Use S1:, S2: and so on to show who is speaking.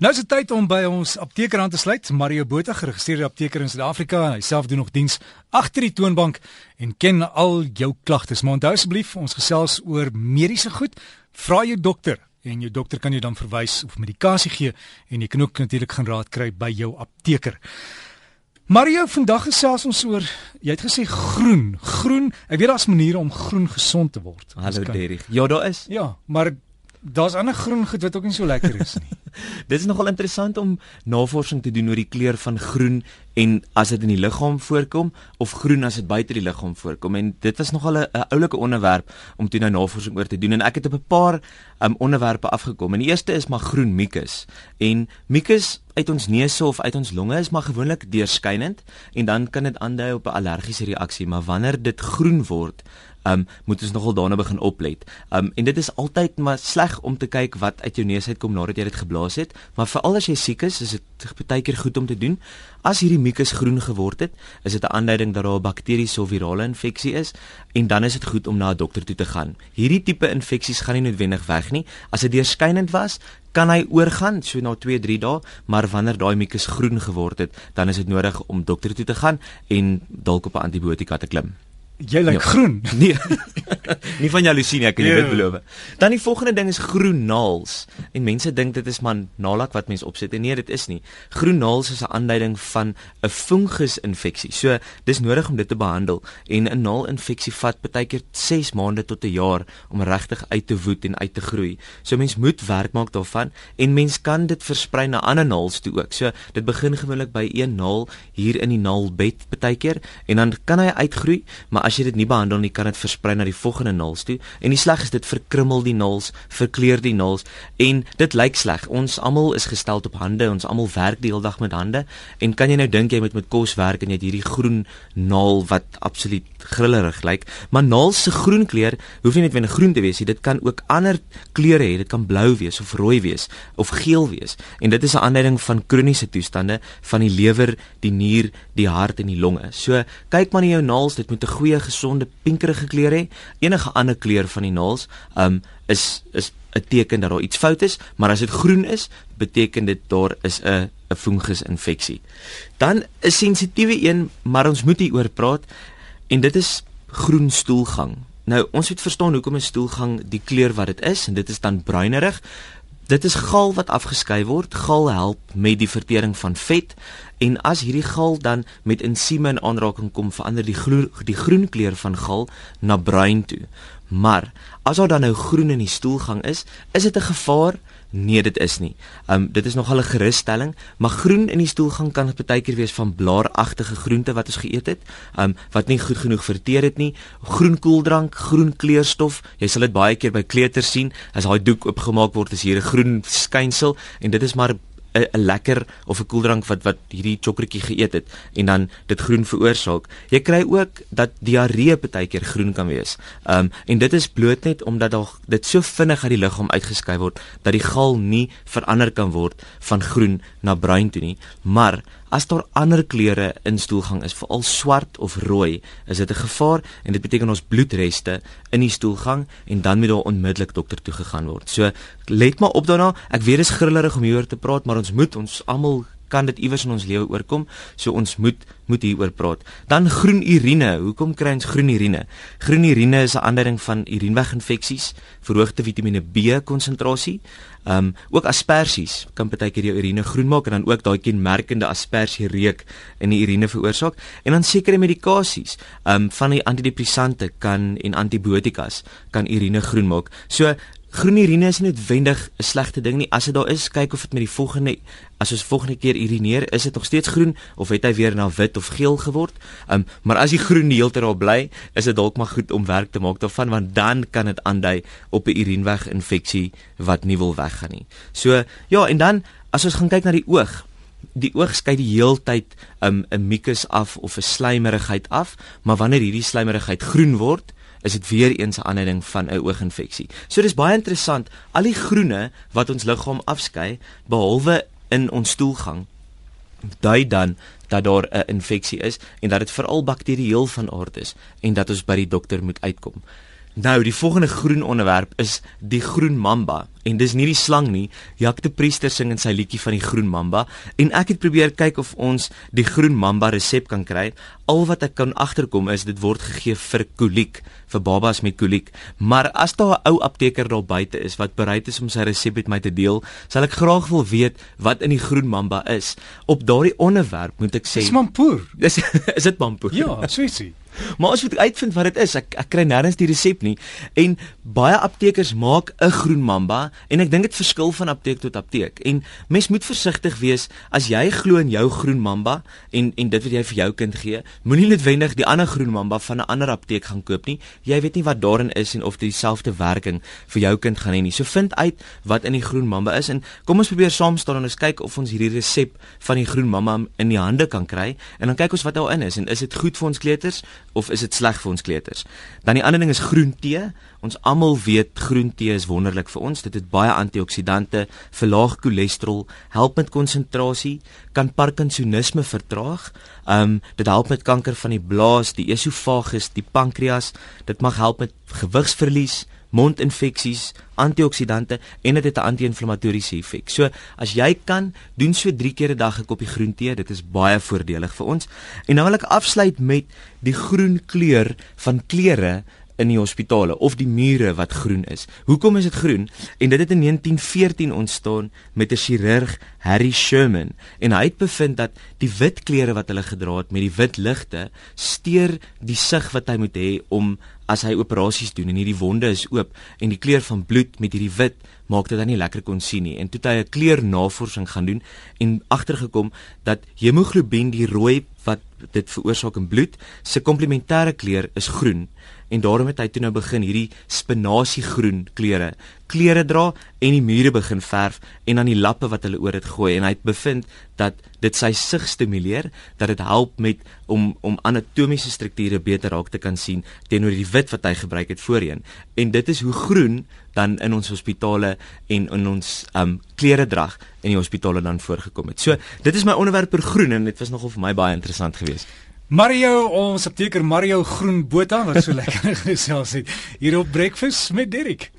S1: Nou is dit tyd om by ons apteker aan te sluit. Mario Botha, geregistreerde apteker in Suid-Afrika. Hy self doen nog diens agter die toonbank en ken al jou klagtes. Maar onthou asseblief, ons gesels oor mediese goed. Vra jou dokter en jou dokter kan jou dan verwys of medikasie gee en jy kan ook natuurlik gaan raad kry by jou apteker. Mario, vandag gesels ons oor jy het gesê groen. Groen, ek weet daar's maniere om groen gesond te word.
S2: Hallo Derrick. Ja, daar is.
S1: Ja, maar daar's ander groen goed wat ook nie so lekker is nie.
S2: Dit is nogal interessant om navorsing te doen oor die kleur van groen en as dit in die liggaam voorkom of groen as dit buite die liggaam voorkom en dit was nogal 'n oulike onderwerp om toe nou navorsing oor te doen en ek het op 'n paar um, onderwerpe afgekom. En die eerste is maar groen mucus. En mucus uit ons neuse of uit ons longe is maar gewoonlik deurskynend en dan kan dit aandui op 'n allergiese reaksie, maar wanneer dit groen word, um moet ons nogal daarna begin oplet. Um en dit is altyd maar sleg om te kyk wat uit jou neus uitkom nadat jy dit geblaas het, maar veral as jy siek is, is dit baie keer goed om te doen. As hierdie mucus groen geword het, is dit 'n aanduiding dat daar 'n bakteriese of virale infeksie is en dan is dit goed om na 'n dokter toe te gaan. Hierdie tipe infeksies gaan nie noodwendig weg nie. As dit deurskynend was, kan hy oorgaan so na 2-3 dae, maar wanneer daai mucus groen geword het, dan is dit nodig om dokter toe te gaan en dalk op 'n antibiotika te klim.
S1: Jy lyk ja. groen.
S2: Nee. nie van jaloesie nie, ek kan jou dit beloof. Dan die volgende ding is groen naels. En mense dink dit is man naalak wat mense opsit en nee, dit is nie. Groen naels is 'n aanduiding van 'n fungusinfeksie. So, dis nodig om dit te behandel en 'n naalinfeksie vat baie keer 6 maande tot 'n jaar om regtig uit te woed en uit te groei. So mens moet werk maak daarvan en mens kan dit versprei na ander naels toe ook. So, dit begin gewoonlik by een naal hier in die naalbed baie keer en dan kan hy uitgroei, maar as jy dit nie behandel nie, kan dit versprei na die volgende naels toe. En die sleg is dit verkrummel die naels, verkleur die naels en dit lyk sleg. Ons almal is gestel op hande, ons almal werk die hele dag met hande en kan jy nou dink jy moet met kos werk en jy het hierdie groen naal wat absoluut grillerig lyk, maar naals se groen kleur hoef nie net wanneer groen te wees nie, dit kan ook ander kleure hê, dit kan blou wees of rooi wees of geel wees. En dit is 'n aanduiding van kroniese toestande van die lewer, die nier, die hart en die longe. So kyk maar na jou naals, dit moet 'n goeie gesonde pinkerige kleur hê. Enige ander kleur van die naels um is is 'n teken dat daar iets fout is, maar as dit groen is, beteken dit daar is 'n 'n fungusinfeksie. Dan 'n sensitiewe een, maar ons moet hieroor praat en dit is groen stoelgang. Nou, ons moet verstaan hoekom 'n stoelgang die kleur wat dit is en dit is dan bruinerig. Dit is gal wat afgeskei word. Gal help met die vertering van vet en as hierdie gal dan met ensieme in aanraking kom, verander die groen die groen kleur van gal na bruin toe. Maar as daar dan nou groen in die stoelgang is, is dit 'n gevaar? Nee, dit is nie. Um dit is nogal 'n gerusstelling, maar groen in die stoelgang kan baie keer wees van blaaragtige groente wat ons geëet het, um wat nie goed genoeg verteer het nie. Groen koeldrank, groen kleurstof, jy sal dit baie keer by kleuters sien as daai doek oopgemaak word, is hier 'n groen skynsel en dit is maar 'n lekker of 'n koeldrank wat wat hierdie chokkertjie geëet het en dan dit groen veroorsaak. Jy kry ook dat diarree baie keer groen kan wees. Um en dit is bloot net omdat daar dit so vinnig uit die liggaam uitgeskei word dat die gal nie verander kan word van groen na bruin toe nie. Maar As daar ander kleure in stoelgang is, veral swart of rooi, is dit 'n gevaar en dit beteken ons bloedreste in die stoelgang en dan moet daar onmiddellik dokter toe gegaan word. So let maar op daarna. Ek weet dit is grillerig om hieroor te praat, maar ons moet ons almal kan dit iewers in ons lewe oorkom. So ons moet moet hieroor praat. Dan groen urine. Hoekom kry ons groen urine? Groen urine is 'n aanduiding van urineweginfeksies, verhoogde Vitamiene B konsentrasie. Ehm um, ook asperges kan baie keer jou urine groen maak en dan ook daai kenmerkende aspersie reuk in die urine veroorsaak. En dan sekere medikasies, ehm um, van die antidepressante kan en antibiotikas kan urine groen maak. So Groen urine is nie noodwendig 'n slegte ding nie. As dit daar is, kyk of dit met die volgende as ons volgende keer urineer, is dit nog steeds groen of het hy weer na wit of geel geword? Um maar as die groen die hele tyd daar bly, is dit dalk maar goed om werk te maak daarvan want dan kan dit aandui op 'n urineweg infeksie wat nie wil weggaan nie. So ja, en dan as ons gaan kyk na die oog, die oog skei die heeltyd um 'n mucus af of 'n slijmerigheid af, maar wanneer hierdie slijmerigheid groen word, is dit weer eens 'n aanleiding van 'n ooginfeksie. So dis baie interessant, al die groene wat ons liggaam afskei behalwe in ons stoelgang dui dan dat daar 'n infeksie is en dat dit veral bakterieël van aard is en dat ons by die dokter moet uitkom. Nou, die volgende groen onderwerp is die groen mamba en dis nie die slang nie. Jacques de Priester sing in sy liedjie van die groen mamba en ek het probeer kyk of ons die groen mamba resep kan kry. Al wat ek kan agterkom is dit word gegee vir koliek, vir babas met koliek. Maar as daar 'n ou apteker daar buite is wat bereid is om sy resep met my te deel, sal ek graag wil weet wat in die groen mamba is. Op daardie onderwerp moet ek sê
S1: Dis mampoer.
S2: Dis is dit mampoer?
S1: Ja, so ietsie.
S2: Maar as jy uitvind wat dit is, ek ek kry nêrens die resep nie en baie aptekers maak 'n groen mamba en ek dink dit verskil van apteek tot apteek. En mens moet versigtig wees as jy glo in jou groen mamba en en dit wat jy vir jou kind gee, moenie noodwendig die ander groen mamba van 'n ander apteek gaan koop nie. Jy weet nie wat daarin is en of dit dieselfde werking vir jou kind gaan hê nie. So vind uit wat in die groen mamba is en kom ons probeer saam staan en ons kyk of ons hierdie resep van die groen mamba in die hande kan kry en dan kyk ons wat daarin is en is dit goed vir ons kleuters of is dit sleg vir ons kleuters? Dan die ander ding is groen tee. Ons almal weet groen tee is wonderlik vir ons. Dit het baie antioksidante, verlaag cholesterol, help met konsentrasie, kan parkinsonisme vertraag. Um dit help met kanker van die blaas, die esophagus, die pankreas. Dit mag help met gewigsverlies, mondinfeksies, antioksidante en dit het 'n anti-inflammatoriese effek. So as jy kan, doen so 3 keer 'n dag 'n koppie groen tee, dit is baie voordelig vir ons. En nou wil ek afsluit met die groen kleur van klere in die hospitale of die mure wat groen is. Hoekom is dit groen? En dit het in 1914 ontstaan met 'n chirurg, Harry Sherman, en hy het bevind dat die wit klere wat hulle gedra het met die wit ligte steur die sig wat hy moet hê om as hy operasies doen en hierdie wonde is oop en die kleur van bloed met hierdie wit maak dit dan nie lekker kon sien nie. En toe het hy 'n kleurnavorsing gaan doen en agtergekom dat hemoglobien die rooi wat dit veroorsaak in bloed se komplementêre kleur is groen en daarom het hy toe nou begin hierdie spinasiegroen kleure klere dra en die mure begin verf en dan die lappe wat hulle oor dit gooi en hy het bevind dat dit sy sig stimuleer dat dit help met om om anatomiese strukture beter raak te kan sien teenoor die wit wat hy gebruik het voorheen en dit is hoe groen dan in ons hospitale en in ons um kleredrag in die hospitale dan voorgekom het. So dit is my onderwerp per groen en dit was nogal vir my baie interessant geweest.
S1: Mario, ons apteker Mario Groenbota wat so lekker gesels het hier op Breakfast met Derek.